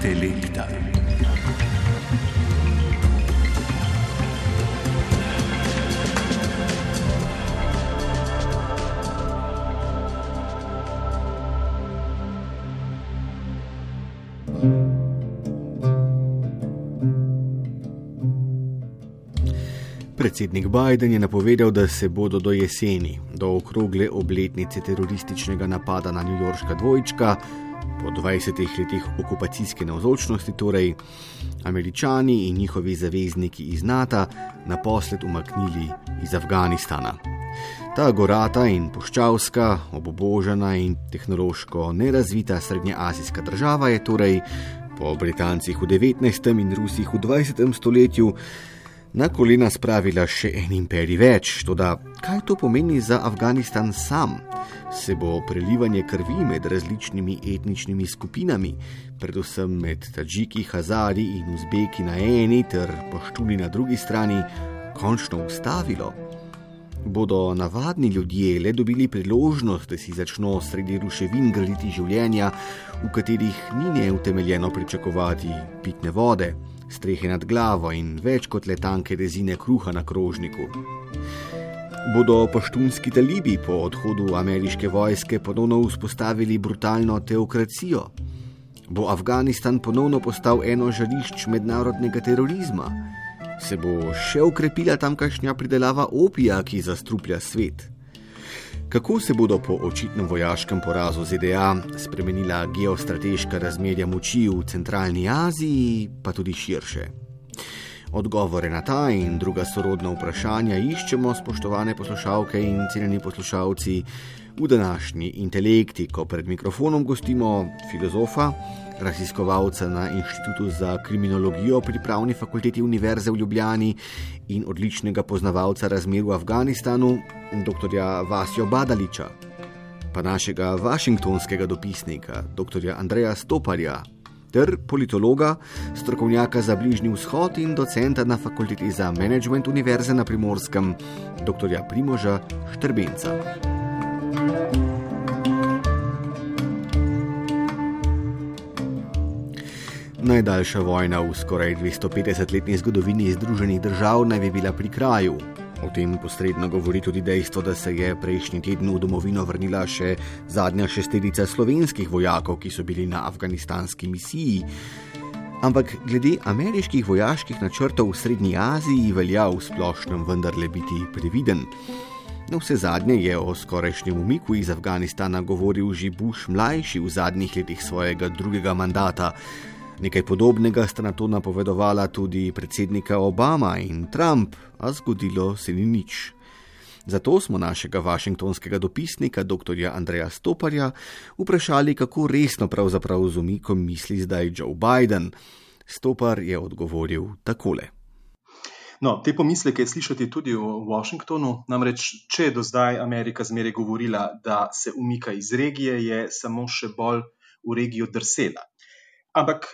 Telekta. Predsednik Biden je napovedal, da se bodo do jeseni, do okrogle obletnice terorističnega napada na Newyorška dvojčka, po 20 letih okupacijske navzočnosti, torej američani in njihovi zavezniki iz NATO, naposled umaknili iz Afganistana. Ta gorata in poščavska, obobožena in tehnološko nerazvita srednjeazijska država je torej po Britancih v 19. in Rusih v 20. stoletju na kolena spravila še en imperij več. Toda kaj to pomeni za Afganistan sam? Se bo prelivanje krvi med različnimi etničnimi skupinami, predvsem med Tadžiki, Hazari in Uzbeki na eni ter Poštuni na drugi strani, končno ustavilo? Bodo navadni ljudje le dobili priložnost, da si začno sredi ruševin graditi življenja, v katerih ni neutemeljeno pričakovati pitne vode? Strehe nad glavo in več kot le tanke rezine kruha na krožniku. Bodo paštunski talibi po odhodu ameriške vojske ponovno vzpostavili brutalno teokracijo? Bo Afganistan ponovno postal eno žarišč mednarodnega terorizma? Se bo še ukrepila tamkajšnja pridelava opija, ki zastruplja svet? Kako se bodo po očitnem vojaškem porazu ZDA spremenila geostrateška razmerja moči v centralni Aziji, pa tudi širše? Odgovore na ta in druga sorodna vprašanja iščemo, spoštovane poslušalke in cenjeni poslušalci, v današnji intelekti, ko pred mikrofonom gostimo filozofa, raziskovalca na Inštitutu za kriminologijo pri Pravni fakulteti Univerze v Ljubljani in odličnega poznavalca razmer v Afganistanu, dr. Vasjo Badaliča, pa našega vašingtonskega dopisnika, dr. Andreja Stoparja, ter politologa, strokovnjaka za Bližnji vzhod in docenta na fakulteti za management Univerze na Primorskem, dr. Primoža Štrbenca. Najdaljša vojna v skoraj 250-letni zgodovini Združenih držav naj bi bila pri kraju. O tem posredno govori tudi dejstvo, da se je prejšnji teden v domovino vrnila še zadnja šesterica slovenskih vojakov, ki so bili na afganistanski misiji. Ampak glede ameriških vojaških načrtov v Srednji Aziji velja v splošnem vendarle biti previden. Na vse zadnje je o skorajšnjem umiku iz Afganistana govoril že Bush mlajši v zadnjih letih svojega drugega mandata. Nekaj podobnega sta na to napovedovala tudi predsednika Obama in Trump, a zgodilo se ni nič. Zato smo našega vašingtonskega dopisnika, dr. Andreja Stoparja, vprašali, kako resno pravzaprav z umikom misli zdaj Joe Biden. Stopar je odgovoril takole. No, te pomisleke je slišati tudi v Washingtonu. Namreč, če je do zdaj Amerika zmeraj govorila, da se umika iz regije, je samo še bolj v regijo drsela. Ampak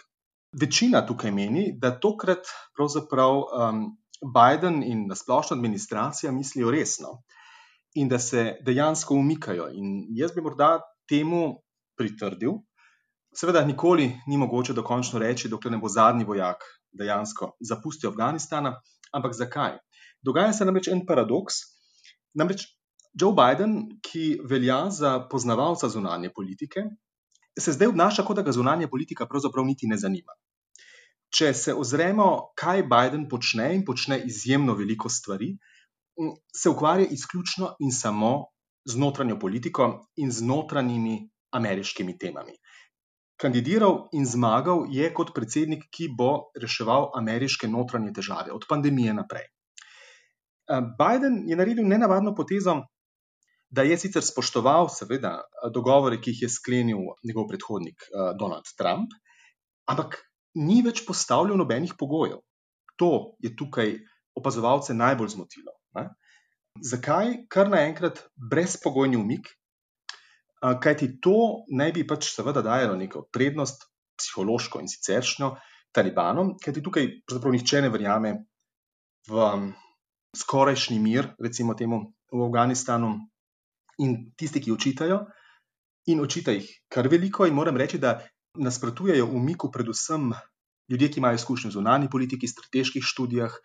večina tukaj meni, da tokrat pravzaprav um, Biden in nasplošna administracija mislijo resno in da se dejansko umikajo. In jaz bi morda temu pritrdil. Seveda, nikoli ni mogoče dokončno reči, dokler ne bo zadnji vojak dejansko zapustil Afganistana. Ampak zakaj? Dogaja se namreč en paradoks. Namreč Joe Biden, ki velja za poznavalca zunanje politike, se zdaj obnaša, kot da ga zunanje politika pravzaprav niti ne zanima. Če se ozremo, kaj Biden počne in počne izjemno veliko stvari, se ukvarja izključno in samo z notranjo politiko in z notranjimi ameriškimi temami kandidiral in zmagal je kot predsednik, ki bo reševal ameriške notranje težave, od pandemije naprej. Eh, Biden je naredil nenavadno potezo, da je sicer spoštoval, seveda, dogovore, ki jih je sklenil njegov predhodnik eh, Donald Trump, ampak ni več postavljal nobenih pogojev. To je tukaj opazovalce najbolj zmotilo. Ne? Zakaj kar naenkrat brezpogojni umik kajti to naj bi pač seveda dajalo neko prednost, psihološko in siceršnjo, talibanom, kajti tukaj pravzaprav nihče ne verjame v um, skorajšnji mir, recimo temu v Afganistanu, in tisti, ki očitajo, in očita jih kar veliko, in moram reči, da nasprotujejo umiku predvsem ljudje, ki imajo izkušnje v zunanji politiki, strateških študijah,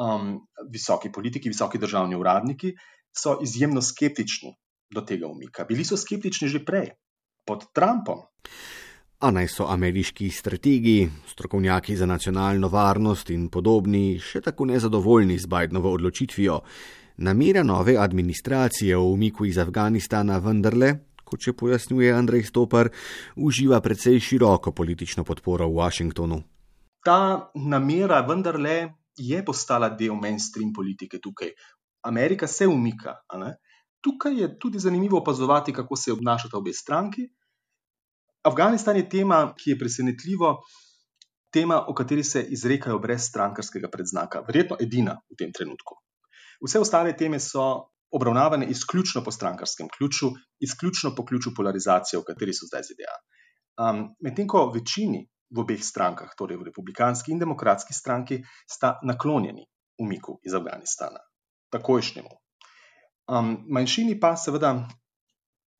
um, visoki politiki, visoki državni uradniki, so izjemno skeptični do tega umika. Bili so skeptični že prej, pod Trumpom. A naj so ameriški strategi, strokovnjaki za nacionalno varnost in podobni še tako nezadovoljni z Bidenovo odločitvijo, namera nove administracije o umiku iz Afganistana vendarle, kot še pojasnjuje Andrej Stopar, uživa precej široko politično podporo v Washingtonu. Ta namera vendarle je postala del mainstream politike tukaj. Amerika se umika. Tukaj je tudi zanimivo opazovati, kako se obnašata obe stranki. Afganistan je tema, ki je presenetljivo, tema, o kateri se izrekajo brez strankarskega predznaka, verjetno edina v tem trenutku. Vse ostale teme so obravnavane izključno po strankarskem ključu, izključno po ključu polarizacije, v kateri so zdaj ZDA. Um, Medtem ko večini v obeh strankah, torej v republikanski in demokratski stranki, sta naklonjeni umiku iz Afganistana, takojšnjemu. Um, manjšini pa seveda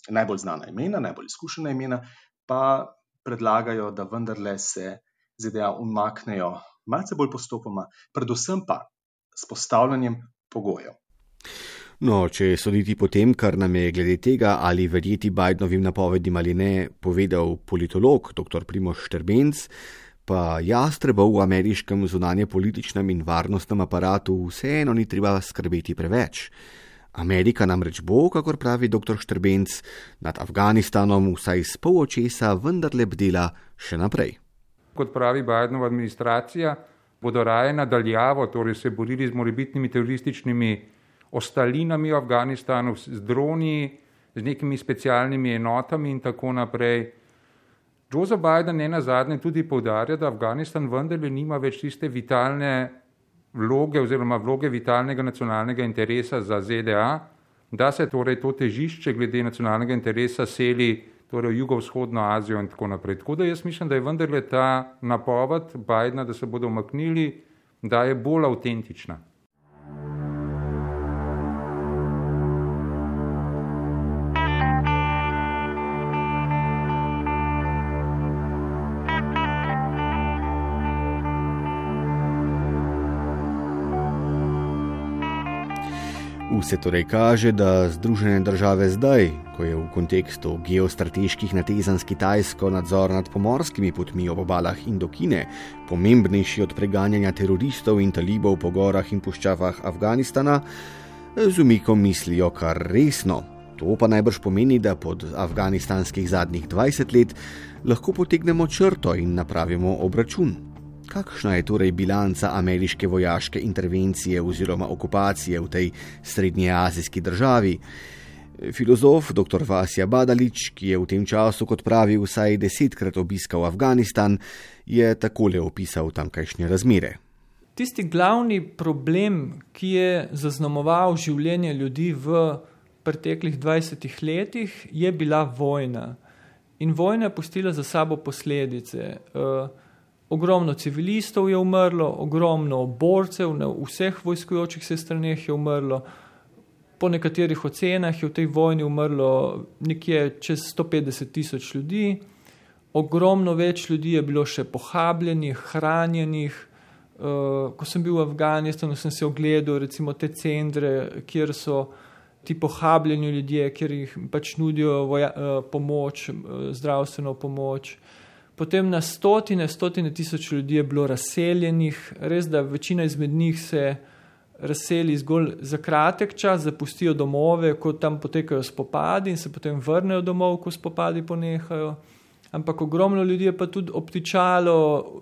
najbolj znana imena, najbolj izkušena imena, pa predlagajo, da vendarle se ZDA umaknejo malce bolj postopoma, predvsem pa s postavljanjem pogojev. No, če soditi po tem, kar nam je glede tega, ali verjeti Bidenovim napovedim ali ne, povedal politolog dr. Primoš Štrbenc, pa jastrebov v ameriškem zunanje političnem in varnostnem aparatu vseeno ni treba skrbeti preveč. Amerika namreč bo, kakor pravi dr. Štrbenc, nad Afganistanom vsaj s pol očesa vendarle bdela še naprej. Kot pravi Bidenova administracija, bodo raje nadaljavo, torej se borili z morebitnimi terorističnimi ostalinami v Afganistanu, z droni, z nekimi specialnimi enotami in tako naprej. Joseph Biden ne na zadnje tudi povdarja, da Afganistan vendarle nima več tiste vitalne vloge oziroma vloge vitalnega nacionalnega interesa za ZDA, da se torej to težišče glede nacionalnega interesa seli torej v jugovzhodno Azijo in tako naprej. Tako da jaz mislim, da je vendarle ta napoved Bidna, da se bodo umaknili, da je bolj avtentična. Vse torej kaže, da Združene države zdaj, ko je v kontekstu geostrateških natezanj s Kitajsko nadzor nad pomorskimi potmi ob obalah Indokine pomembnejši od preganjanja teroristov in talibov po gorah in puščavah Afganistana, z umikom mislijo kar resno. To pa najbrž pomeni, da pod afganistanskih zadnjih 20 let lahko potegnemo črto in napravimo obračun. Kakšna je torej bilanca ameriške vojaške intervencije oziroma okupacije v tej srednjeazijski državi? Filozof dr. Vasja Badalič, ki je v tem času, kot pravi, vsaj desetkrat obiskal Afganistan, je takole opisal tamkajšnje razmere. Tisti glavni problem, ki je zaznamoval življenje ljudi v preteklih 20 letih, je bila vojna. In vojna je pustila za sabo posledice. Uh, ogromno civilistov je umrlo, ogromno borcev na vseh vojskojočih se straneh je umrlo. Po nekaterih ocenah je v tej vojni umrlo nekje čez 150 tisoč ljudi, ogromno več ljudi je bilo še pohabljenih, hranjenih. Uh, ko sem bil v Afganistanu, sem se ogledal recimo te centre, kjer so ti pohabljeni ljudje, kjer jih pač nudijo voja, uh, pomoč, uh, zdravstveno pomoč. Uh, Potem na stotine, stotine tisoč ljudi je bilo razseljenih, res da večina izmed njih se razseli zgolj za kratek čas, zapustijo domove, ko tam potekajo spopadi in se potem vrnejo domov, ko spopadi ponehajo. Ampak ogromno ljudi je pa tudi obtičalo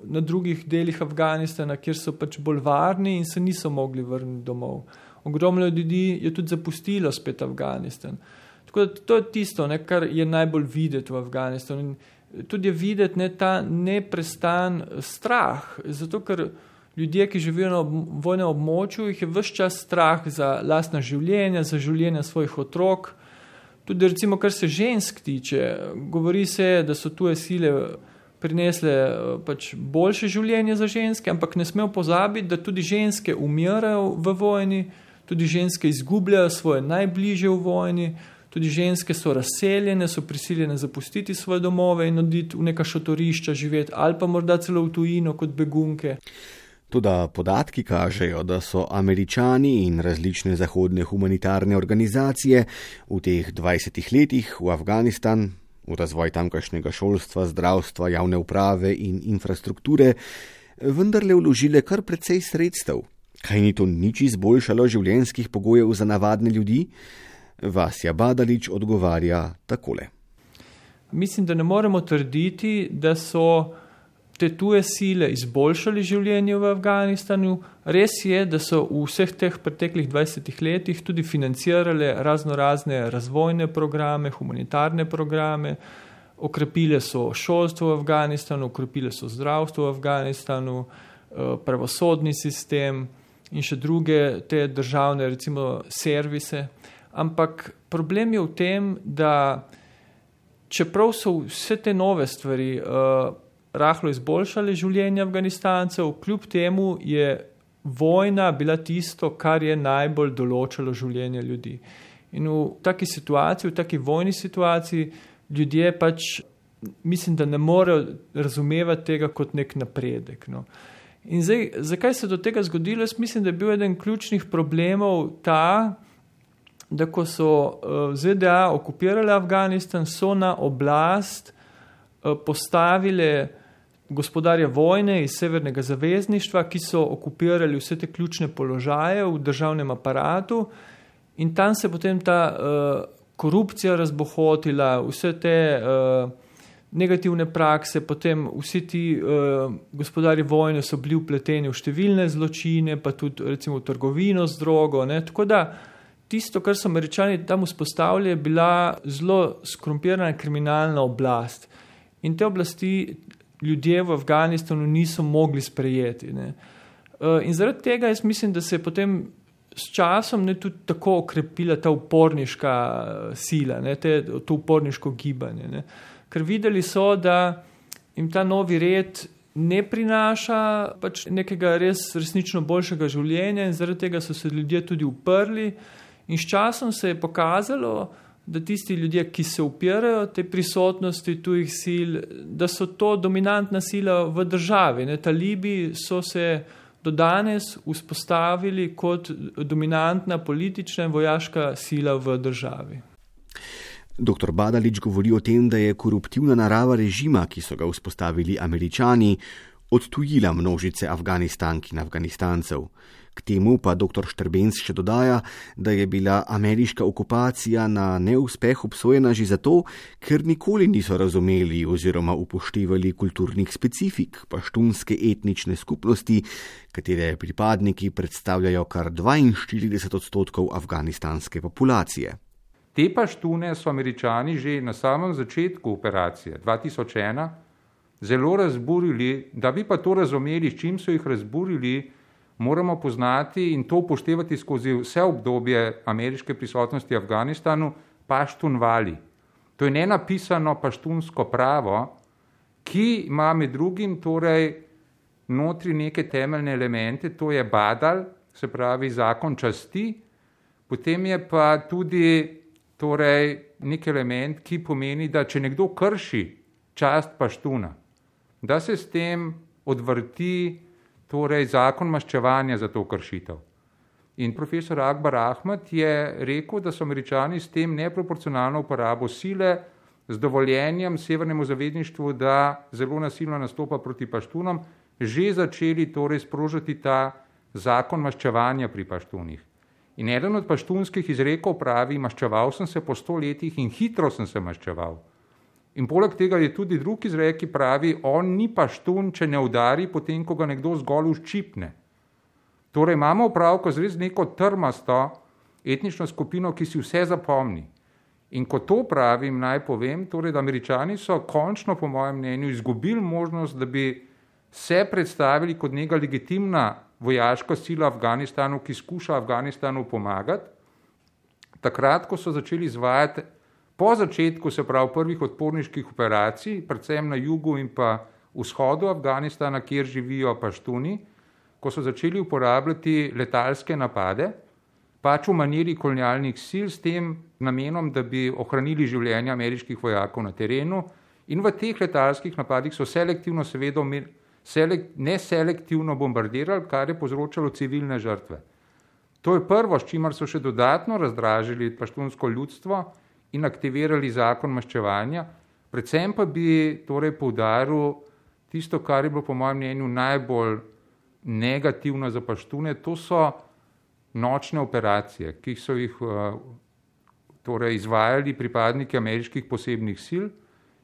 na drugih delih Afganistana, kjer so pač bolj varni in se niso mogli vrniti domov. Ogromno ljudi je tudi zapustilo spet Afganistan. Tako da to je tisto, ne, kar je najbolj videti v Afganistanu tudi je videti ne, ta neprestan strah. Zato, ker ljudje, ki živijo na vojnem območju, jih je vse čas strah za lastna življenja, za življenja svojih otrok. Tudi, recimo, kar se žensk tiče, govori se, da so tuje sile prinesle pač boljše življenje za ženske, ampak ne smemo pozabiti, da tudi ženske umirajo v vojni, tudi ženske izgubljajo svoje najbližje v vojni Tudi ženske so razseljene, so prisiljene zapustiti svoje domove in oditi v neka šotorišča živeti, ali pa morda celo v tujino kot begunke. Tudi podatki kažejo, da so američani in različne zahodne humanitarne organizacije v teh 20 letih v Afganistan, v razvoj tamkajšnjega šolstva, zdravstva, javne uprave in infrastrukture, vendarle vložile kar precej sredstev. Kaj ni to nič izboljšalo življenjskih pogojev za navadne ljudi? Vasja Badalič odgovarja takole. Mislim, da ne moremo trditi, da so te tuje sile izboljšali življenje v Afganistanu. Res je, da so v vseh teh preteklih 20 letih tudi financirale razno razne razvojne programe, humanitarne programe, okrepile so šolstvo v Afganistanu, okrepile so zdravstvo v Afganistanu, eh, pravosodni sistem in še druge te državne, recimo, servise. Ampak problem je v tem, da čeprav so vse te nove stvari, uh, rahlo izboljšale življenje Afganistancev, kljub temu je vojna bila tisto, kar je najbolj določilo življenje ljudi. In v taki situaciji, v taki vojni situaciji, ljudje pač mislim, da ne morejo razumevati tega kot nek napredek. No. In zdaj, zakaj se je do tega zgodilo? Jaz mislim, da je bil eden ključnih problemov ta, da ko so uh, ZDA okupirali Afganistan, so na oblast uh, postavili gospodarje vojne iz Severnega zavezništva, ki so okupirali vse te ključne položaje v državnem aparatu, in tam se potem ta uh, korupcija razbohotila, vse te negativne prakse, potem vsi ti gospodarji vojne so bili upleteni v številne zločine, pa tudi recimo v trgovino z drogo. Ne? Tako da tisto, kar so američani tam vzpostavili, je bila zelo skrumpirana kriminalna oblast. In te oblasti ljudje v Afganistanu niso mogli sprejeti. Ne. Eh, in zaradi tega jaz mislim, da se je potem s časom ne tudi tako okrepila ta uporniška eh, sila, ne, te, to uporniško gibanje. Ne. Ker videli so, da jim ta novi red ne prinaša pač nekega res resnično boljšega življenja in zaradi tega so se ljudje tudi uprli in s časom se je pokazalo, da tisti ljudje, ki se upirajo te prisotnosti tujih sil, da so to dominantna sila v državi. Ne? Talibi so se do danes vzpostavili kot dominantna politična in vojaška sila v državi. Dr. Badalič govori o tem, da je koruptivna narava režima, ki so ga vzpostavili američani, odtujila množice Afganistank in Afganistancev. K temu pa dr. Štrbenc še dodaja, da je bila ameriška okupacija na neuspeh obsojena že zato, ker nikoli niso razumeli oziroma upoštevali kulturnih specifik paštunske etnične skupnosti, katere pripadniki predstavljajo kar 42 odstotkov afganistanske populacije. Te paštune so američani že na samem začetku operacije 2001 zelo razburili, da bi pa to razumeli, s čim so jih razburili moramo poznati in to upoštevati skozi vse obdobje ameriške prisotnosti v Afganistanu, paštun vali. To je nenapisano paštunsko pravo, ki ima med drugim torej notri neke temeljne elemente, to je badal, se pravi zakon časti, potem je pa tudi torej nek element, ki pomeni, da če nekdo krši čast paštuna, da se s tem odvrti torej zakon maščevanja za to kršitev. In profesor Akbar Ahmed je rekel, da so američani s tem neproporcionalno uporabo sile z dovoljenjem severnemu zavedništvu, da zelo nasilno nastopa proti paštunom, že začeli torej sprožiti ta zakon maščevanja pri paštunih. In eden od paštunskih izrekov pravi, maščeval sem se po sto letih in hitro sem se maščeval. In poleg tega je tudi drugi izrek, ki pravi, on ni paštun, če ne udari, potem ko ga nekdo zgolj uščipne. Torej imamo opravko z res neko trmasto etnično skupino, ki si vse zapomni. In ko to pravim, naj povem, torej, da američani so končno, po mojem mnenju, izgubili možnost, da bi se predstavili kot neka legitimna vojaška sila v Afganistanu, ki skuša Afganistanu pomagati, takrat, ko so začeli izvajati Po začetku, se pravi, prvih odporniških operacij, predvsem na jugu in pa vzhodu Afganistana, kjer živijo paštuni, ko so začeli uporabljati letalske napade, pač v maniri kolonialnih sil s tem namenom, da bi ohranili življenje ameriških vojakov na terenu in v teh letalskih napadih so selektivno, seveda, selek, neselektivno bombardirali, kar je povzročalo civilne žrtve. To je prvo, s čimer so še dodatno razdražili paštunsko ljudstvo in aktivirali zakon maščevanja, predvsem pa bi torej poudaril tisto, kar je bilo po mojem mnenju najbolj negativno za paštune, to so nočne operacije, ki so jih uh, torej izvajali pripadniki ameriških posebnih sil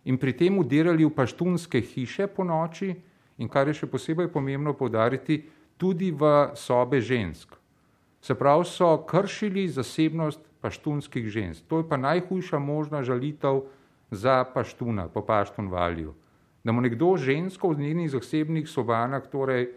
in pri tem udirali v paštunske hiše po noči in kar je še posebej pomembno povdariti, tudi v sobe žensk. Se pravi, so kršili zasebnost paštunskih žensk. To je pa najhujša možna žalitev za paštuna po paštunvalju. Da mu nekdo žensko v njenih zasebnih sobanah torej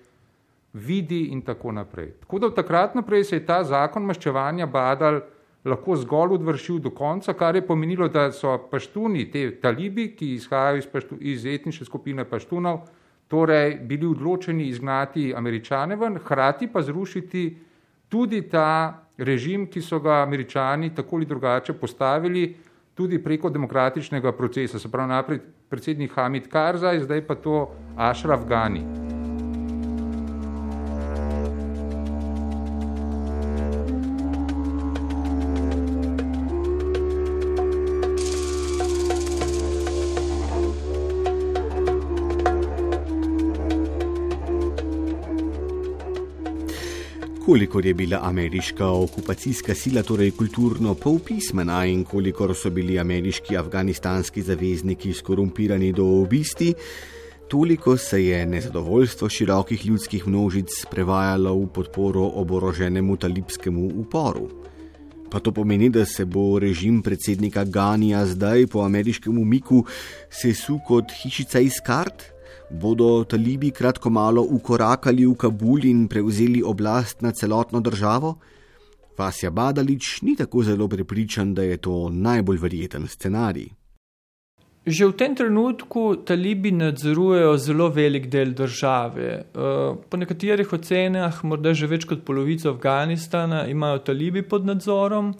vidi in tako naprej. Tako da od takrat naprej se je ta zakon maščevanja badal lahko zgolj odvršil do konca, kar je pomenilo, da so paštuni, te talibi, ki izhajajo iz, paštu, iz etnične skupine paštunov, torej bili odločeni izgnati američane ven, hkrati pa zrušiti tudi ta režim, ki so ga američani tako ali drugače postavili, tudi preko demokratičnega procesa. Se pravi, naprej predsednik Hamid Karzaj, zdaj pa to Ashraf Ghani. Kolikor je bila ameriška okupacijska sila torej kulturno polpismena in kolikor so bili ameriški afganistanski zavezniki skorumpirani do obisti, toliko se je nezadovoljstvo širokih ljudskih množic prevajalo v podporo oboroženemu talibskemu uporu. Pa to pomeni, da se bo režim predsednika Ganija zdaj po ameriškem umiku sesul kot hišica iz kart? Bodo talibi kratko malo ukorakali v Kabul in prevzeli oblast nad celotno državo? Vasja Badalič ni tako zelo prepričan, da je to najbolj verjeten scenarij. Že v tem trenutku talibi nadzorujejo zelo velik del države. Eh, po nekaterih ocenah, morda že več kot polovico Afganistana, imajo talibi pod nadzorom.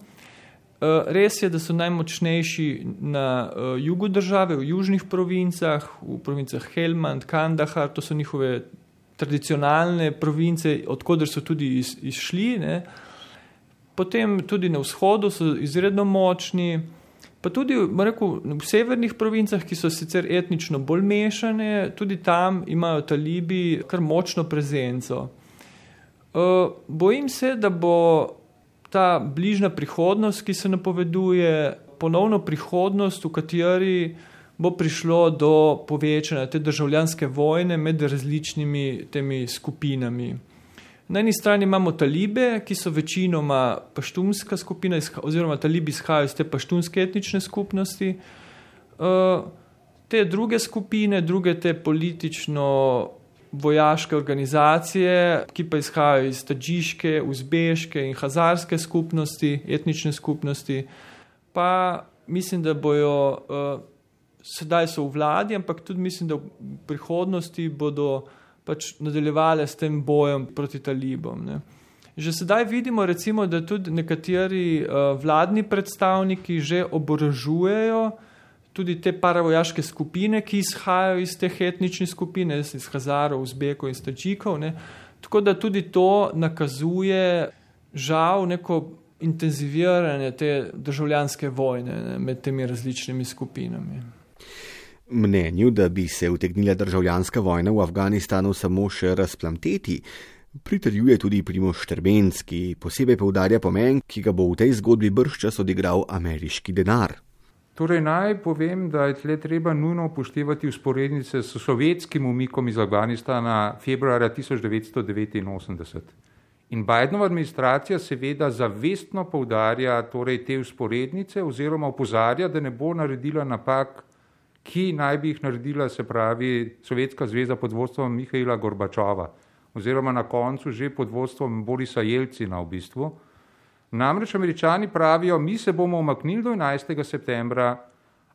Eh, res je, da so najmočnejši na uh, jugu države, v južnih provincah, v provincah Helmand, Kandahar, to so njihove tradicionalne province, odkuder so tudi iz, izšli. Ne. Potem tudi na vzhodu so izredno močni, pa tudi rekel, v severnih provincah, ki so sicer etnično bolj mešane, tudi tam imajo talibi kar močno prezenco. Uh, bojim se, da bo ta bližnja prihodnost, ki se napoveduje, ponovno prihodnost, v kateri bo prišlo do povečanja te državljanske vojne med različnimi temi skupinami. Na eni strani imamo talibe, ki so večinoma paštunska skupina, oziroma talibi izhajajo iz te paštunske etnične skupnosti. Uh, te druge skupine, druge te politično vojaške organizacije, ki pa izhajajo iz tađiške, uzbeške in hazarske skupnosti, etnične skupnosti, pa mislim, da bojo, uh, sedaj so v vladi, ampak tudi mislim, da v prihodnosti bodo pač nadaljevali s tem bojem proti talibom. Ne. Že sedaj vidimo, recimo, da tudi nekateri uh, vladni predstavniki že oborožujejo uh, tudi te paravojaške skupine, ki izhajajo iz teh etničnih skupin, iz Hazarov, Uzbekov in Stačikov. Ne. Tako da tudi to nakazuje žal neko intenziviranje te državljanske vojne ne, med temi različnimi skupinami. Mnenju, da bi se utegnila državljanska vojna v Afganistanu samo še razplamteti, pritrjuje tudi Primoš Štrbenc, ki posebej poudarja pomen, ki ga bo v tej zgodbi brščas odigral ameriški denar. Torej, naj povem, da je tle treba nujno upoštevati usporednice s sovjetskim umikom iz Afganistana februarja 1989. In Bidenova administracija seveda zavestno poudarja torej te usporednice oziroma upozarja, da ne bo naredila napak, ki naj bi jih naredila, se pravi, Sovjetska zveza pod vodstvom Mihajla Gorbačova oziroma na koncu že pod vodstvom Borisa Jelcina v bistvu. Namreč američani pravijo, mi se bomo umaknili do 11. septembra,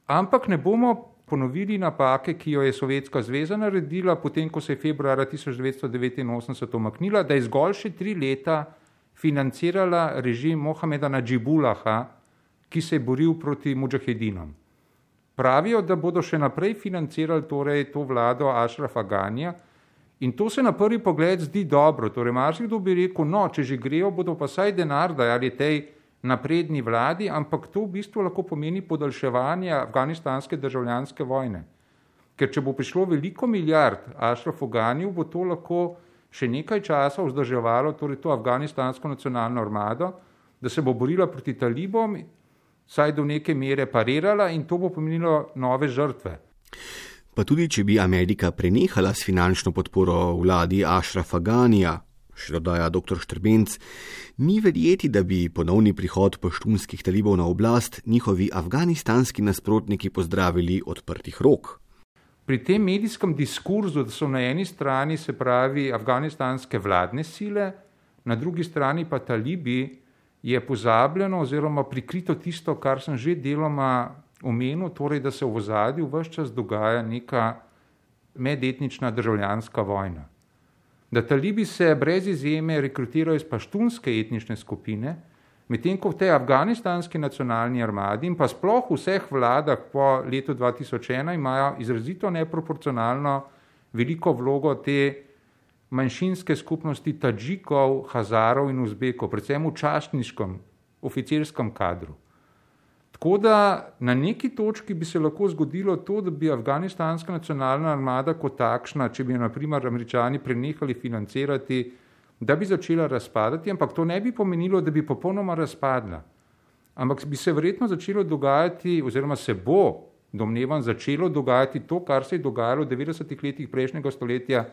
ampak ne bomo ponovili napake, ki jo je Sovjetska zveza naredila, potem ko se je februarja 1989 umaknila, da je zgolj še tri leta financirala režim Mohameda Nadžibulaha, ki se je boril proti mujahedinom. Pravijo, da bodo še naprej financirali torej, to vlado Ašrafa Ganja in to se na prvi pogled zdi dobro. Torej, marsikdo bi rekel, no, če že grejo, bodo pa saj denar dajali tej napredni vladi, ampak to v bistvu lahko pomeni podaljševanje afganistanske državljanske vojne. Ker če bo prišlo veliko milijard Ašrafu Ganju, bo to lahko še nekaj časa vzdrževalo torej to afganistansko nacionalno armado, da se bo borila proti talibom, saj do neke mere parirala in to bo pomenilo nove žrtve. Pa tudi, če bi Amerika prenehala s finančno podporo vladi Ašrafa Ganija, še dodaja dr. Štrbenc, ni verjeti, da bi ponovni prihod poštunskih talibov na oblast njihovi afganistanski nasprotniki pozdravili odprtih rok. Pri tem medijskem diskurzu, da so na eni strani se pravi afganistanske vladne sile, na drugi strani pa talibi, je pozabljeno oziroma prikrito tisto, kar sem že deloma omenil, torej da se v ozadju vse čas dogaja neka medetnična državljanska vojna. Da talibi se brez izjeme rekrutirajo iz paštunske etnične skupine, medtem ko v tej afganistanski nacionalni armadi in pa sploh v vseh vladah po letu 2001 imajo izrazito neproporcionalno veliko vlogo te manjšinske skupnosti Tadžikov, Hazarov in Uzbekov, predvsem v častniškem oficirskem kadru. Tako da na neki točki bi se lahko zgodilo to, da bi afganistanska nacionalna armada kot takšna, če bi jo naprimer američani prenehali financirati, da bi začela razpadati, ampak to ne bi pomenilo, da bi popolnoma razpadla. Ampak bi se verjetno začelo dogajati, oziroma se bo, domnevam, začelo dogajati to, kar se je dogajalo v 90-ih letih prejšnjega stoletja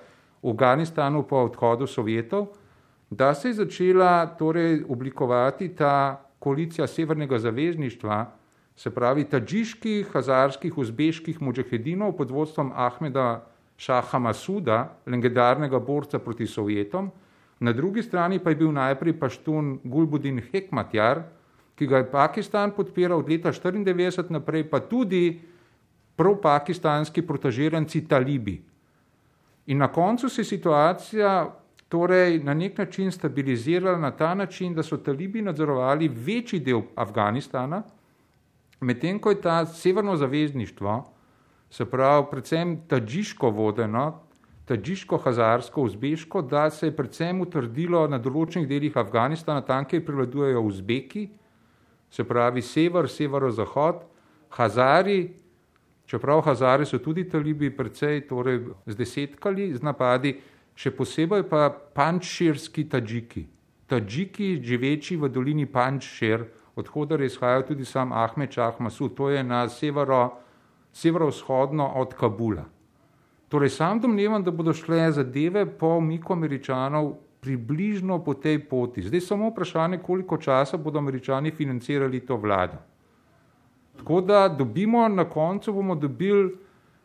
v Afganistanu po odhodu Sovjetov, da se je začela torej oblikovati ta koalicija Severnega zavezništva, se pravi tadžiških, hazarskih, uzbeških mujahedinov pod vodstvom Ahmeda Šaha Masuda, legendarnega borca proti Sovjetom, na drugi strani pa je bil najprej paštun Gulbudin Hekmatjar, ki ga je Pakistan podpiral od leta 1994 naprej, pa tudi pro-pakistanski protažiranci talibi, In na koncu se je situacija torej, na nek način stabilizirala na ta način, da so talibi nadzorovali večji del Afganistana, medtem ko je ta severno zavezništvo, se pravi, predvsem tadžiško vodeno, tadžiško-hazarsko, uzbeško, da se je predvsem utrdilo na določenih delih Afganistana, tam, kjer prevladujejo Uzbeki, se pravi sever, severozahod, Hazari, Čeprav Hazari so tudi talibi precej torej, zdesetkali z napadi, še posebej pa pančširski tadžiki. Tadžiki, živeči v dolini Pančšir, odhodar je izhajal tudi sam Ahmed Čah Masud, to je na severo, severovzhodno od Kabula. Torej sam domnevam, da bodo šle zadeve po umiku američanov približno po tej poti. Zdaj samo vprašanje, koliko časa bodo američani financirali to vlado. Tako da dobimo na koncu, bomo dobili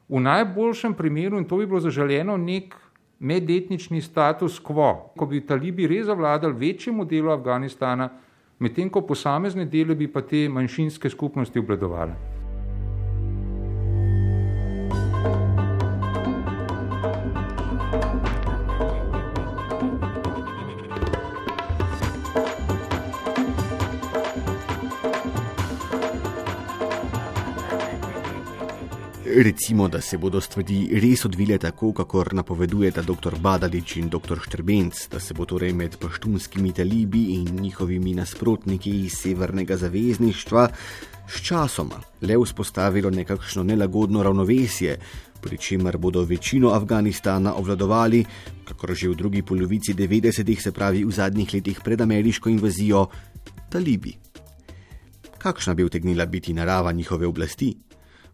v najboljšem primeru, in to bi bilo zaželeno, nek medetnični status quo, ko bi talibi res zavladali večjemu delu Afganistana, medtem ko posamezne dele bi pa te manjšinske skupnosti obladovali. Recimo, da se bodo stvari res odvile tako, kakor napovedujeta dr. Badalič in dr. Štrbenc, da se bo torej med paštunskimi talibi in njihovimi nasprotniki iz Severnega zavezništva s časoma le vzpostavilo nekakšno nelagodno ravnovesje, pri čemer bodo večino Afganistana obvladovali, kakor že v drugi polovici 90-ih, se pravi v zadnjih letih pred ameriško invazijo, talibi. Kakšna bi utegnila biti narava njihove oblasti?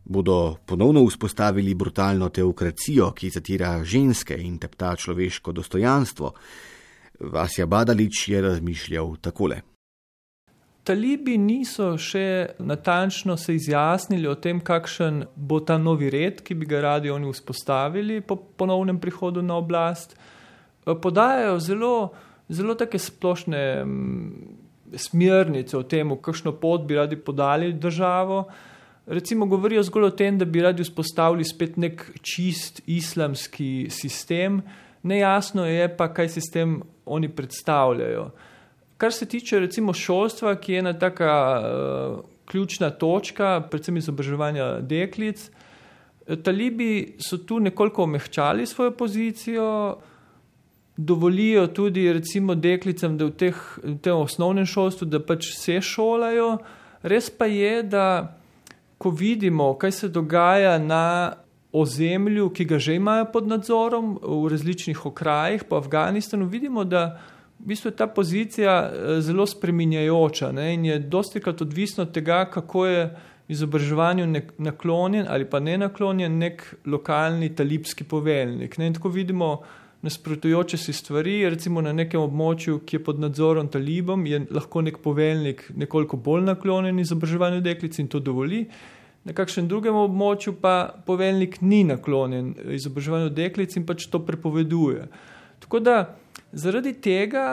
Bodo ponovno vzpostavili brutalno teokracijo, ki zatira ženske in tepta človeško dostojanstvo. Vasja Badalič je razmišljal takole. Talibi niso še natančno se izjasnili o tem, kakšen bo ta novi red, ki bi ga radi oni vzpostavili po ponovnem prihodu na oblast. Podajajo zelo, zelo take splošne mm, smernice o tem, kakšno pot bi radi podali državo recimo govorijo zgolj o tem, da bi radi vzpostavili spet nek čist islamski sistem, nejasno je pa, kaj sistem oni predstavljajo. kar se tiče recimo šolstva, ki je ena taka uh, ključna točka, predvsem izobraževanja deklic, talibi so tu nekoliko omehčali svojo pozicijo. Dovolijo tudi, recimo, deklicam, da v, teh, v tem osnovnem šolstvu, da pač se šolajo. Res pa je, da ko vidimo, kaj se dogaja na ozemlju, ki ga že imajo pod nadzorom v različnih okrajih, po Afganistanu, vidimo, da v bistvu je ta pozicija eh, zelo spreminjajoča ne? in je dosti krat odvisno od tega, kako je izobraževanju naklonjen ali pa ne naklonjen nek lokalni talibski poveljnik. Ne? In tako vidimo nasprotujoče si stvari, recimo na nekem območju, ki je pod nadzorom talibom, je lahko nek poveljnik nekoliko bolj naklonjen izobraževanju deklic in to dovoli na kakšnem drugem območju pa poveljnik ni naklonjen izobraževanju deklic in pač to prepoveduje. Tako da zaradi tega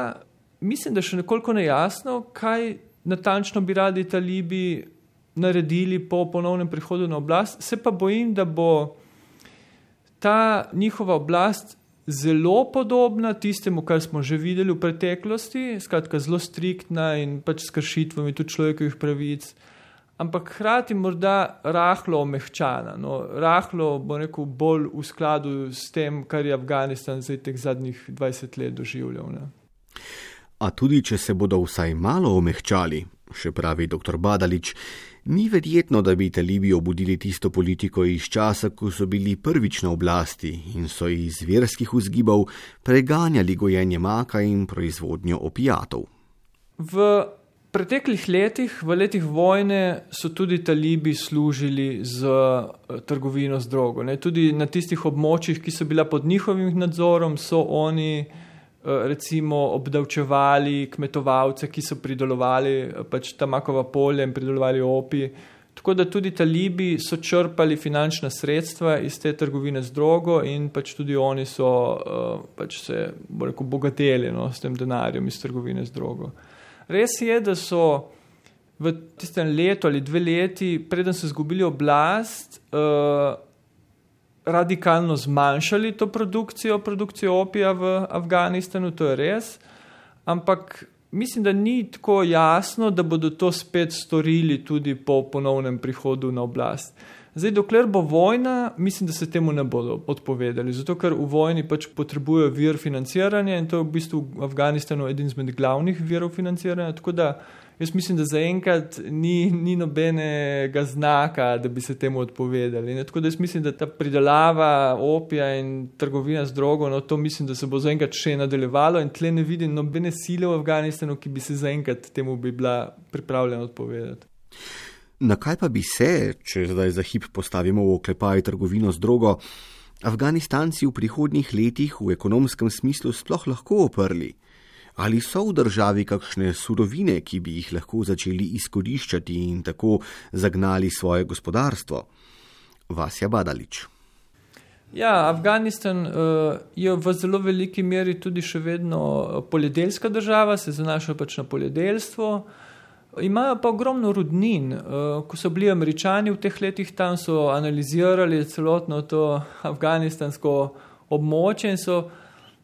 mislim, da je še nekoliko nejasno, kaj natančno bi radi talibi naredili po ponovnem prihodu na oblast. Se pa bojim, da bo ta njihova oblast zelo podobna tistemu, kar smo že videli v preteklosti, skratka zelo striktna in pač s kršitvami tudi človekovih pravic ampak hkrati morda rahlo omehčana, no, rahlo, bo rekel, bolj v skladu s tem, kar je Afganistan zdaj teh zadnjih 20 let doživljal. Ne. A tudi, če se bodo vsaj malo omehčali, še pravi dr. Badalič, ni verjetno, da bi talibi obudili tisto politiko iz časa, ko so bili prvič na oblasti in so iz verskih vzgibov preganjali gojenje maka in proizvodnjo opijatov. V preteklih letih, v letih vojne, so tudi talibi služili z eh, trgovino z drogo. Ne. Tudi na tistih območjih, ki so bila pod njihovim nadzorom, so oni eh, recimo obdavčevali kmetovalce, ki so pridelovali eh, pač tamakova polja in pridelovali opi. Tako da tudi talibi so črpali finančna sredstva iz te trgovine z drogo in pač tudi oni so pač se rekel, bogateli no, s tem denarjem iz trgovine z drogo. Res je, da so v tistem letu ali dve leti, preden so izgubili oblast, uh, radikalno zmanjšali to produkcijo, produkcijo opija v Afganistanu, to je res. Ampak mislim, da ni tako jasno, da bodo to spet storili tudi po ponovnem prihodu na oblast. Zdaj, dokler bo vojna, mislim, da se temu ne bodo odpovedali, zato ker v vojni pač potrebujejo vir financiranja in to je v bistvu v Afganistanu eden izmed glavnih virov financiranja. Tako da jaz mislim, da zaenkrat ni, ni nobenega znaka, da bi se temu odpovedali. Ne? Tako da jaz mislim, da ta pridelava opija in trgovina z drogo, no, to mislim, da se bo zaenkrat še nadaljevalo in tle ne vidim nobene sile v Afganistanu, ki bi se zaenkrat temu bi bila pripravljena odpovedati. Na kaj pa bi se, če zdaj za hip postavimo v oklepaj trgovino z drogo, Afganistanci v prihodnjih letih v ekonomskem smislu sploh lahko oprli? Ali so v državi kakšne surovine, ki bi jih lahko začeli izkoriščati in tako zagnali svoje gospodarstvo? Vasja Badalič. Ja, Afganistan uh, je v zelo veliki meri tudi še vedno poljedelska država, se zanaša pač na poljedelstvo. Uh, Imajo pa ogromno rudnin. Eh, ko so bili američani v teh letih tam, so analizirali celotno to afganistansko območje in so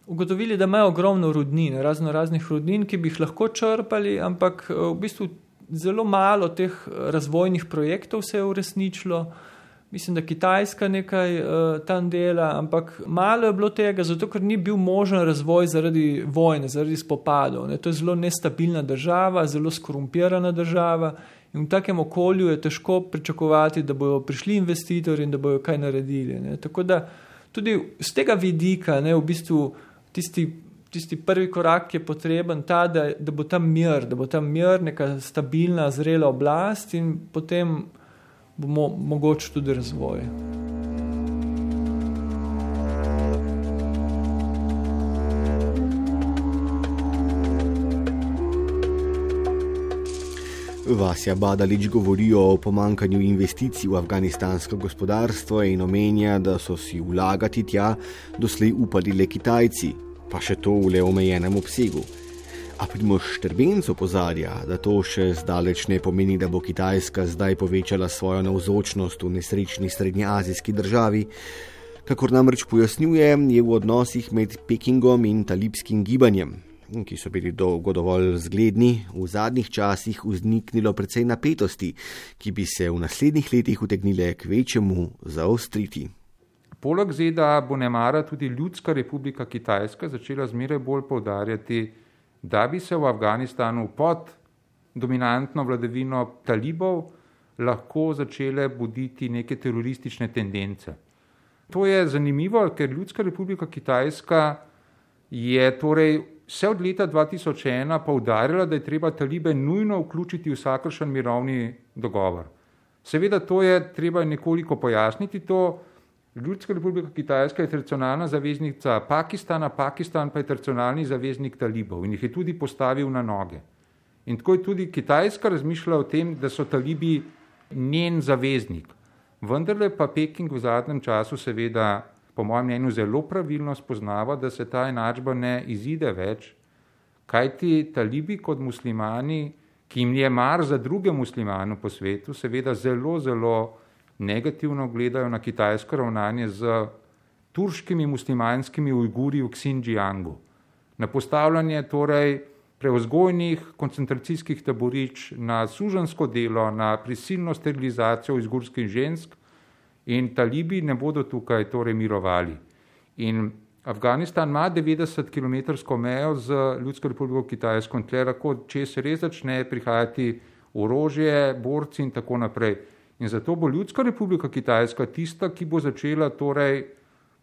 ugotovili, da imajo ogromno rudnin, razno raznih rudnin, ki bi jih lahko črpali, ampak eh, v bistvu zelo malo teh razvojnih projektov se je uresničilo. Mislim, da Kitajska nekaj uh, tam dela, ampak malo je bilo tega, zato ker ni bil možen razvoj zaradi vojne, zaradi spopadov. Ne. To je zelo nestabilna država, zelo skorumpirana država in v takem okolju je težko pričakovati, da bodo prišli investitorji in da bodo kaj naredili. Ne. Tako da tudi z tega vidika, ne, v bistvu tisti, tisti prvi korak je potreben ta, da, da bo tam mir, da bo tam mir, neka stabilna, zrela oblast in potem bo mogoče tudi razvoj. Vasja Badalič govori o pomankanju investicij v afganistansko gospodarstvo in omenja, da so si vlagati tja doslej upali le Kitajci, pa še to v le omejenem obsegu. A Primoš Štrbenc opozarja, da to še zdaleč ne pomeni, da bo Kitajska zdaj povečala svojo navzočnost v nesrečni srednjeazijski državi. Kakor namreč pojasnjuje, je v odnosih med Pekingom in talibskim gibanjem, ki so bili dolgo dovolj zgledni, v zadnjih časih vzniknilo precej napetosti, ki bi se v naslednjih letih utegnile k večjemu zaostriti. Poleg ZDA bo nemara tudi Ljudska republika Kitajska začela zmeraj bolj povdarjati, da bi se v Afganistanu pod dominantno vladavino talibov lahko začele buditi neke teroristične tendence. To je zanimivo, ker Ljudska republika Kitajska je torej vse od leta 2001 poudarjala, da je treba talibe nujno vključiti v vsakršen mirovni dogovor. Seveda to je treba nekoliko pojasniti to. Ljudska republika Kitajska je tradicionalna zaveznica Pakistana, Pakistan pa je tradicionalni zaveznik talibov in jih je tudi postavil na noge. In tako je tudi Kitajska razmišljala o tem, da so talibi njen zaveznik. Vendarle pa Peking v zadnjem času seveda, po mojem mnenju, zelo pravilno spoznava, da se ta enačba ne izide več, kajti talibi kot muslimani, ki jim je mar za druge muslimane po svetu, seveda zelo, zelo negativno gledajo na kitajsko ravnanje z turškimi muslimanskimi ujguri v Xinjiangu. Na postavljanje torej prevzgojnih koncentracijskih taborišč, na sužensko delo, na prisilno sterilizacijo izgurskih žensk in talibi ne bodo tukaj torej mirovali. In Afganistan ima 90 km mejo z Ljudsko republiko Kitajsko in tle lahko, če se res začne prihajati orožje, borci in tako naprej. In zato bo Ljudska republika Kitajska tista, ki bo začela torej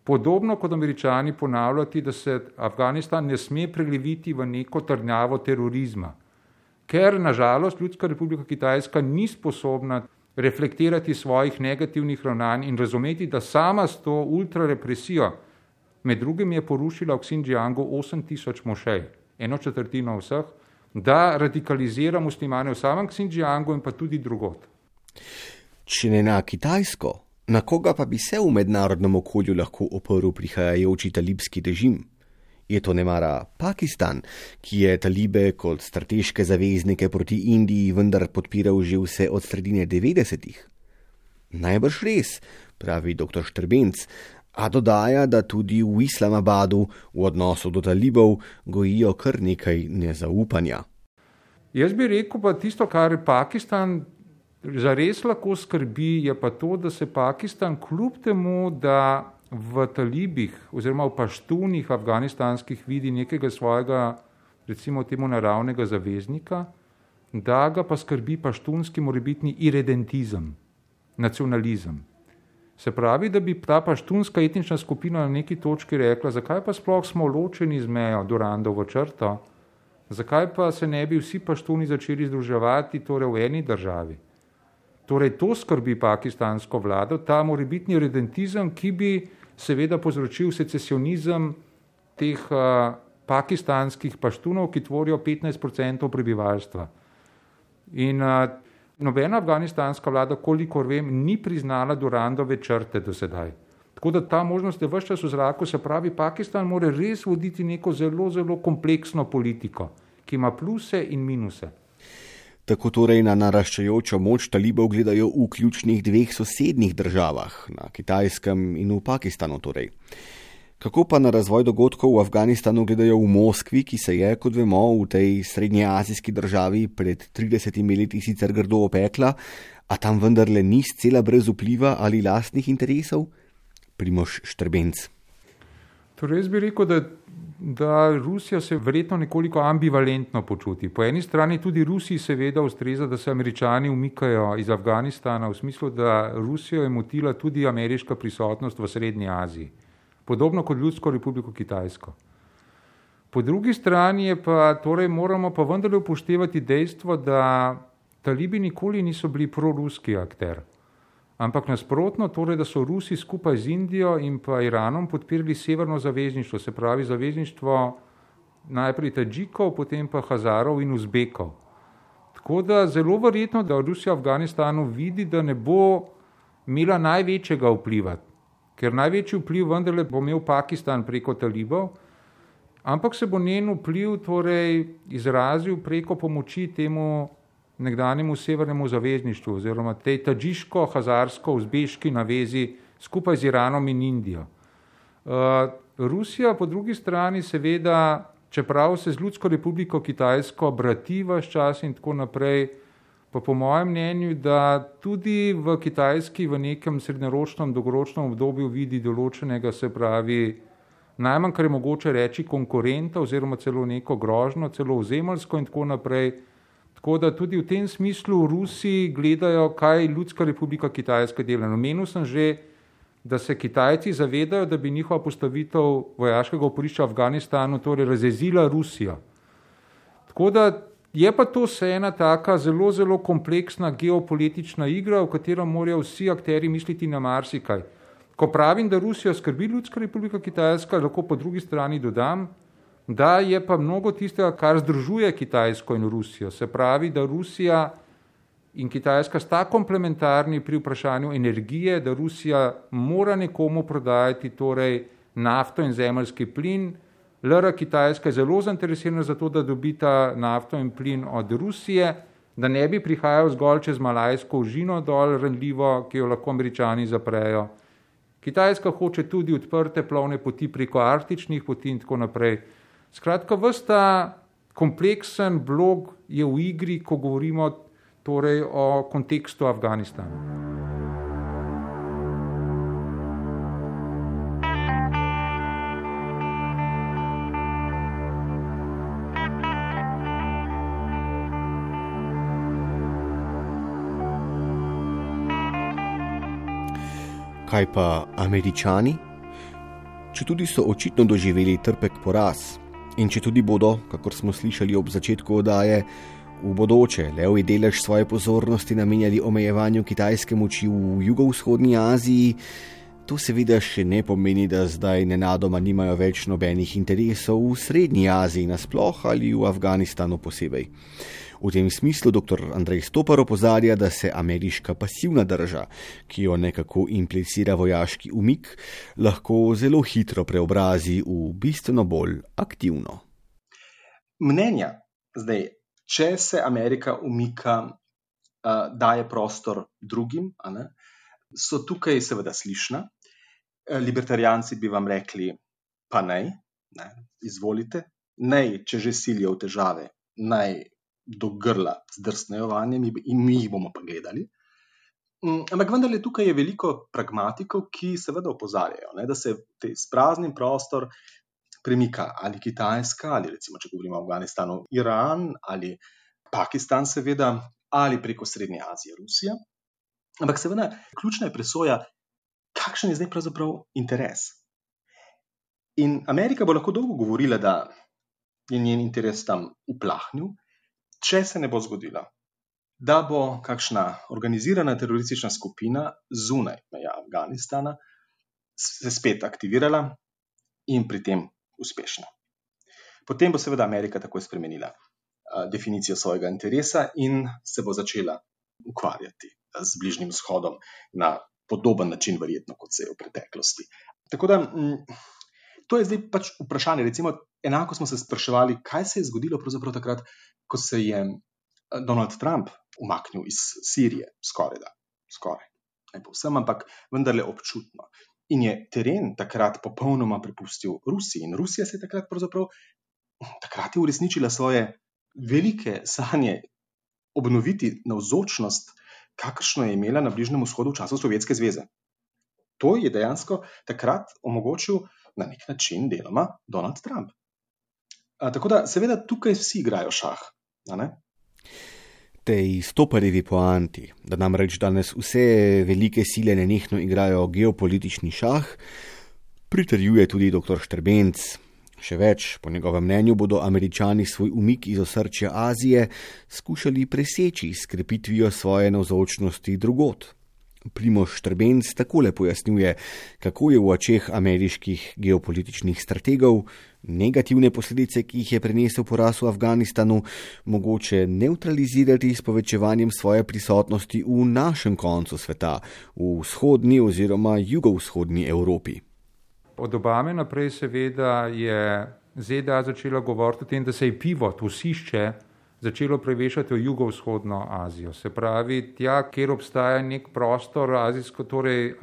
podobno kot američani ponavljati, da se Afganistan ne sme preleviti v neko trdnjavo terorizma. Ker nažalost Ljudska republika Kitajska ni sposobna reflektirati svojih negativnih ravnanj in razumeti, da sama s to ultrarepresijo, med drugim je porušila v Xinjiangu 8000 mošej, eno četrtino vseh, da radikalizira muslimane v samem Xinjiangu in pa tudi drugot. Če ne na Kitajsko, Na koga pa bi se v mednarodnem okolju lahko oprl prihajajoči talibski režim? Je to nemara Pakistan, ki je talibe kot strateške zaveznike proti Indiji vendar podpiral že vse od sredine 90-ih? Najbrž res, pravi dr. Štrbenc, a dodaja, da tudi v Islamabadu v odnosu do talibov gojijo kar nekaj nezaupanja. Jaz bi rekel pa tisto, kar Pakistan Za res lahko skrbi je pa to, da se Pakistan kljub temu, da v talibih oziroma v paštunih afganistanskih vidi nekega svojega, recimo temu naravnega zaveznika, da ga pa skrbi paštunski morebitni iredentizem, nacionalizem. Se pravi, da bi ta paštunska etnična skupina na neki točki rekla, zakaj pa sploh smo ločeni z mejo Durandovo črto, zakaj pa se ne bi vsi paštuni začeli združevati torej v eni državi. Torej, to skrbi pakistansko vlado, ta morebitni redentizem, ki bi seveda povzročil secesionizem teh uh, pakistanskih paštunov, ki tvorijo 15% prebivalstva. In uh, nobena afganistanska vlada, kolikor vem, ni priznala Durandove črte do sedaj. Tako da ta možnost je vse čas v zraku, se pravi, Pakistan mora res voditi neko zelo, zelo kompleksno politiko, ki ima pluse in minuse. Tako torej na naraščajočo moč talibov gledajo v ključnih dveh sosednjih državah, na Kitajskem in v Pakistanu. Torej. Kako pa na razvoj dogodkov v Afganistanu gledajo v Moskvi, ki se je, kot vemo, v tej srednjeazijski državi pred 30 leti sicer grdo opekla, a tam vendarle ni scela brez vpliva ali lastnih interesov? Primoš Štrbenc. Torej, jaz bi rekel, da da Rusija se verjetno nekoliko ambivalentno počuti. Po eni strani tudi Rusiji seveda ustreza, da se američani umikajo iz Afganistana, v smislu, da Rusijo je motila tudi ameriška prisotnost v Srednji Aziji, podobno kot Ljudsko republiko Kitajsko. Po drugi strani je pa, torej moramo pa vendarle upoštevati dejstvo, da talibi nikoli niso bili proruski akter. Ampak nasprotno, torej, da so Rusi skupaj z Indijo in pa Iranom podpirali severno zavezništvo, se pravi zavezništvo najprej Tadžikov, potem pa Hazarov in Uzbekov. Tako da zelo verjetno, da Rusija v Afganistanu vidi, da ne bo imela največjega vpliva, ker največji vpliv vendarle bo imel Pakistan preko talibov, ampak se bo njen vpliv torej izrazil preko pomoči temu nekdanjemu severnemu zavezništvu oziroma tej tadžiško-hazarsko-uzbeški navezi skupaj z Iranom in Indijo. Uh, Rusija po drugi strani seveda, čeprav se z Ljudsko republiko Kitajsko brati vse čas in tako naprej, pa po mojem mnenju, da tudi v Kitajski v nekem srednjeročnem, dolgoročnem obdobju vidi določenega, se pravi, najmanj, kar je mogoče reči, konkurenta oziroma celo neko grožno, celo ozemeljsko in tako naprej. Tako da tudi v tem smislu Rusi gledajo, kaj Ljudska republika Kitajska dela. Omenil sem že, da se Kitajci zavedajo, da bi njihova postavitev vojaškega oporišča v Afganistanu torej razjezila Rusijo. Tako da je pa to vse ena taka zelo, zelo kompleksna geopolitična igra, v katero morajo vsi akteri misliti na marsikaj. Ko pravim, da Rusijo skrbi Ljudska republika Kitajska, lahko po drugi strani dodam, da je pa mnogo tistega, kar združuje Kitajsko in Rusijo. Se pravi, da Rusija in Kitajska sta komplementarni pri vprašanju energije, da Rusija mora nekomu prodajati torej nafto in zemljski plin. LR Kitajska je zelo zainteresirana za to, da dobita nafto in plin od Rusije, da ne bi prihajal zgolj čez Malajsko užino dol, renljivo, ki jo lahko američani zaprejo. Kitajska hoče tudi odprte plovne poti preko arktičnih poti in tako naprej. Skratka, vsta kompleksen blog je v igri, ko govorimo torej o kontekstu Afganistana. kaj pa američani? Če tudi so očitno doživeli trpek poraz in če tudi bodo, kakor smo slišali ob začetku oddaje, v bodoče levji delež svoje pozornosti namenjali omejevanju kitajske moči v jugovzhodni Aziji, to seveda še ne pomeni, da zdaj nenadoma nimajo več nobenih interesov v Srednji Aziji nasploh ali v Afganistanu posebej. V tem smislu dr. Andrej Stopar opozarja, da se ameriška pasivna drža, ki jo nekako implicira vojaški umik, lahko zelo hitro preobrazi v bistveno bolj aktivno. Mnenja, zdaj, če se Amerika umika, uh, daje prostor drugim, ne, so tukaj seveda slišna. Libertarijanci bi vam rekli, pa naj, ne, izvolite, naj, če že silijo v težave, naj do grla zdrsnejo vanje in mi jih bomo pa gledali. Mm, ampak vendar je tukaj veliko pragmatikov, ki seveda opozarjajo, ne, da se te sprazni prostor premika ali Kitajska, ali recimo, če govorimo o Afganistanu, Iran ali Pakistan, seveda, ali preko Srednje Azije, Rusija. Ampak seveda, ključna je presoja, kakšen je zdaj pravzaprav interes. In Amerika bo lahko dolgo govorila, da je njen interes tam uplahnil, če se ne bo zgodilo, da bo kakšna organizirana teroristična skupina zunaj meja Afganistana se spet aktivirala in pri tem uspešna. Potem bo seveda Amerika takoj spremenila definicijo svojega interesa in se bo začela ukvarjati z Bližnjim vzhodom na podoben način, verjetno kot se je v preteklosti. Tako da to je zdaj pač vprašanje. Recimo, enako smo se spraševali, kaj se je zgodilo takrat, ko se je eh, Donald Trump umaknil iz Sirije, skoraj da, skoraj. Ne povsem, ampak vendarle občutno. In je teren takrat popolnoma prepustil Rusiji. In Rusija se je takrat, takrat je uresničila svoje velike sanje obnoviti navzočnost, kakršno je imela na Bližnjem vzhodu v času Sovjetske zveze. To je dejansko takrat omogočil na nek način deloma Donald Trump. A, tako da, seveda, tukaj vsi igrajo šah. Tej stoparjevi poanti, da namreč danes vse velike sile nenehno igrajo geopolitični šah, pritrjuje tudi dr. Štrbenc. Še več, po njegovem mnenju, bodo američani svoj umik iz osrčja Azije skušali preseči s krepitvijo svoje navzočnosti drugot. Primoš Trbenc takole pojasnjuje, kako je v očeh ameriških geopolitičnih strategov negativne posledice, ki jih je prenesel poraz v Afganistanu, mogoče neutralizirati s povečevanjem svoje prisotnosti v našem koncu sveta, v vzhodni oziroma jugovzhodni Evropi. Od Obame naprej seveda je ZDA začela govoriti o tem, da se je pivo, to sišče, začelo prevešati v jugovzhodno Azijo. Se pravi, tja, kjer obstaja nek prostor azijsko, torej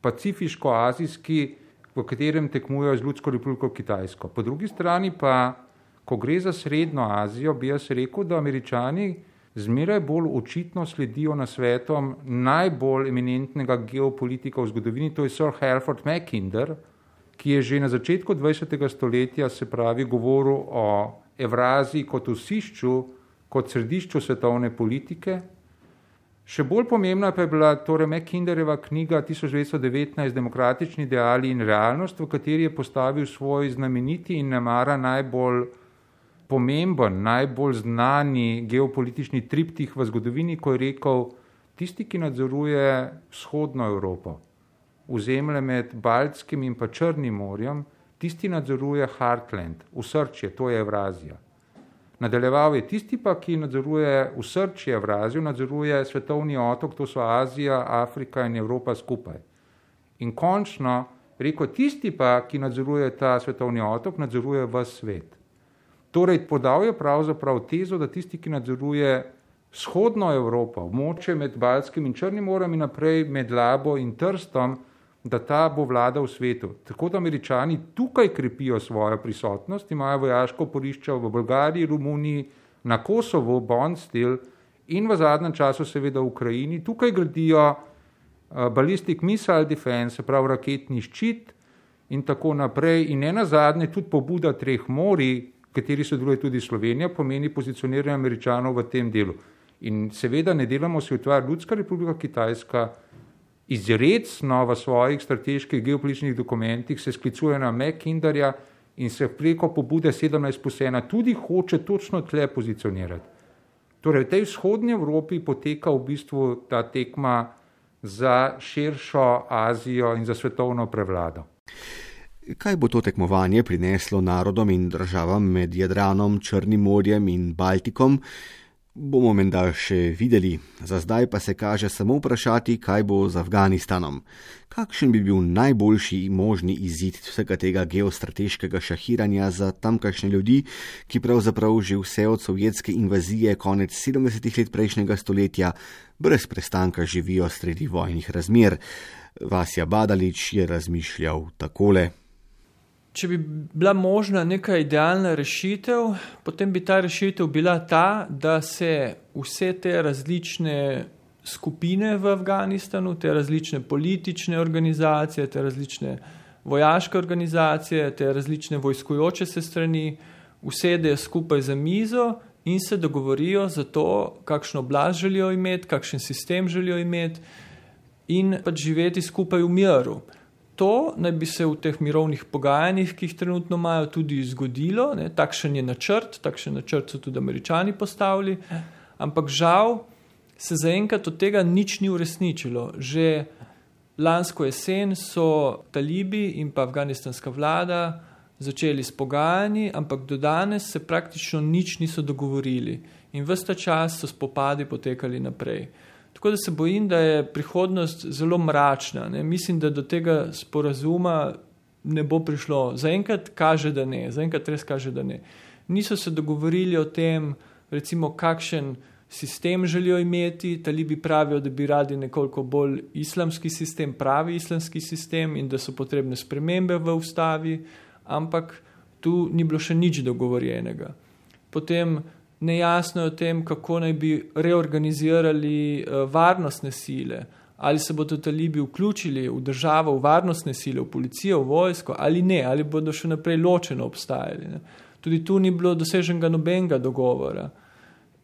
pacifiško-azijski, v katerem tekmujejo z Ljudsko republiko Kitajsko. Po drugi strani pa, ko gre za Srednjo Azijo, bi jaz rekel, da američani zmeraj bolj očitno sledijo na svetom najbolj eminentnega geopolitika v zgodovini, to je Sir Halford Mackinder, ki je že na začetku 20. stoletja se pravi govoril o Evraziji kot osišču, kot središču svetovne politike. Še bolj pomembna pa je bila torej Mackinderjeva knjiga 1919 Demokratični ideali in realnost, v kateri je postavil svoj znameniti in nemara najbolj pomemben, najbolj znani geopolitični triptih v zgodovini, ko je rekel, tisti, ki nadzoruje vzhodno Evropo, vzemlje med Baltskim in pa Črnim morjem, tisti nadzoruje Heartland, usrčje, to je Evrazija. Nadaljeval je tisti pa, ki nadzoruje usrčje Evrazijo, nadzoruje svetovni otok, to so Azija, Afrika in Evropa skupaj. In končno, rekel, tisti pa, ki nadzoruje ta svetovni otok, nadzoruje v svet. Torej, podal je pravzaprav tezo, da tisti, ki nadzoruje vzhodno Evropo, območje med Balskim in Črnim morem in naprej med Labo in Trstom, da ta bo vlada v svetu. Tako da američani tukaj krepijo svojo prisotnost, imajo vojaško porišče v Bolgariji, Romuniji, na Kosovo, Bonstil in v zadnjem času seveda v Ukrajini. Tukaj gradijo uh, ballistic missile defense, prav raketni ščit in tako naprej. In ne nazadnje tudi pobuda treh mori, kateri sodeluje tudi Slovenija, pomeni pozicioniranje američanov v tem delu. In seveda ne delamo se utvar Ljudska republika Kitajska, izredno v svojih strateških geopolitičnih dokumentih se sklicuje na Mackinderja in se preko pobude 17 plus 1 tudi hoče točno tle pozicionirati. Torej, v tej vzhodnji Evropi poteka v bistvu ta tekma za širšo Azijo in za svetovno prevlado. Kaj bo to tekmovanje prineslo narodom in državam med Jadranom, Črnim morjem in Baltikom? Bomo menda še videli, za zdaj pa se kaže samo vprašati, kaj bo z Afganistanom. Kakšen bi bil najboljši možni izid vsega tega geostrateškega šahiranja za tamkajšnje ljudi, ki pravzaprav že vse od sovjetske invazije konec 70-ih let prejšnjega stoletja brez prestanka živijo sredi vojnih razmer. Vasja Badalič je razmišljal takole. Če bi bila možna neka idealna rešitev, potem bi ta rešitev bila ta, da se vse te različne skupine v Afganistanu, te različne politične organizacije, te različne vojaške organizacije, te različne vojskojoče se strani usedejo skupaj za mizo in se dogovorijo za to, kakšno oblast želijo imeti, kakšen sistem želijo imeti in pač živeti skupaj v miru. To naj bi se v teh mirovnih pogajanjih, ki jih trenutno imajo, tudi zgodilo. Ne? Takšen je načrt, takšen načrt so tudi američani postavili, ampak žal se zaenkrat od tega nič ni uresničilo. Že lansko jesen so talibi in pa afganistanska vlada začeli s pogajanji, ampak do danes se praktično nič niso dogovorili in vsta čas so spopadi potekali naprej. Tako da se bojim, da je prihodnost zelo mračna. Ne? Mislim, da do tega sporazuma ne bo prišlo. Zaenkrat kaže, da ne, zaenkrat res kaže, da ne. Niso se dogovorili o tem, recimo, kakšen sistem želijo imeti. Talibi pravijo, da bi radi nekoliko bolj islamski sistem, pravi islamski sistem in da so potrebne spremembe v ustavi, ampak tu ni bilo še nič dogovorjenega. Potem nejasno je o tem, kako naj bi reorganizirali uh, varnostne sile, ali se bodo talibi vključili v državo, v varnostne sile, v policijo, v vojsko, ali ne, ali bodo še naprej ločeno obstajali. Ne. Tudi tu ni bilo doseženega nobenega dogovora.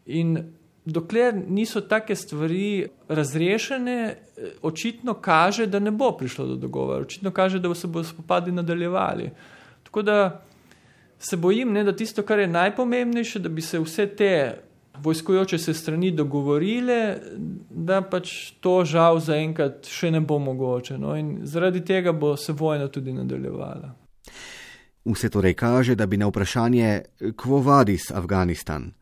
In dokler niso take stvari razrešene, eh, očitno kaže, da ne bo prišlo do dogovora, očitno kaže, da se bodo spopadi nadaljevali. Tako da se bojim, ne, da tisto, kar je najpomembnejše, da bi se vse te vojskojoče se strani dogovorile, da pač to žal zaenkrat še ne bo mogoče. No, in zaradi tega bo se vojna tudi nadaljevala. Vse torej kaže, da bi na vprašanje, kvo vadis Afganistan,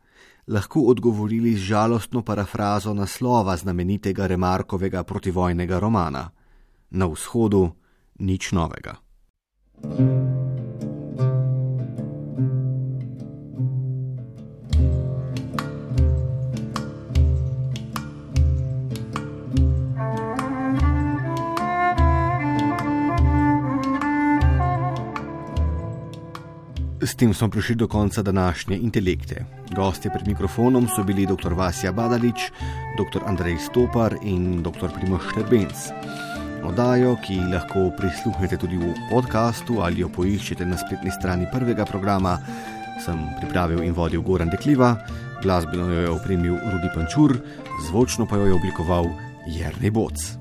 lahko odgovorili z žalostno parafrazo naslova znamenitega Remarkovega protivojnega romana: Na vzhodu nič novega. thank you tem smo prišli do konca današnje intelekte. Gostje pred mikrofonom so bili dr. Vasja Badalič, dr. Andrej Stopar in dr. Primoš Šterbenc. Odajo, ki lahko prisluhnete tudi v podkastu ali jo poiščete na spletni strani prvega programa, sem pripravil in vodil Goran Dekliva, glasbeno jo je opremil Rudi Pančur, zvočno pa jo je oblikoval Jernej Boc.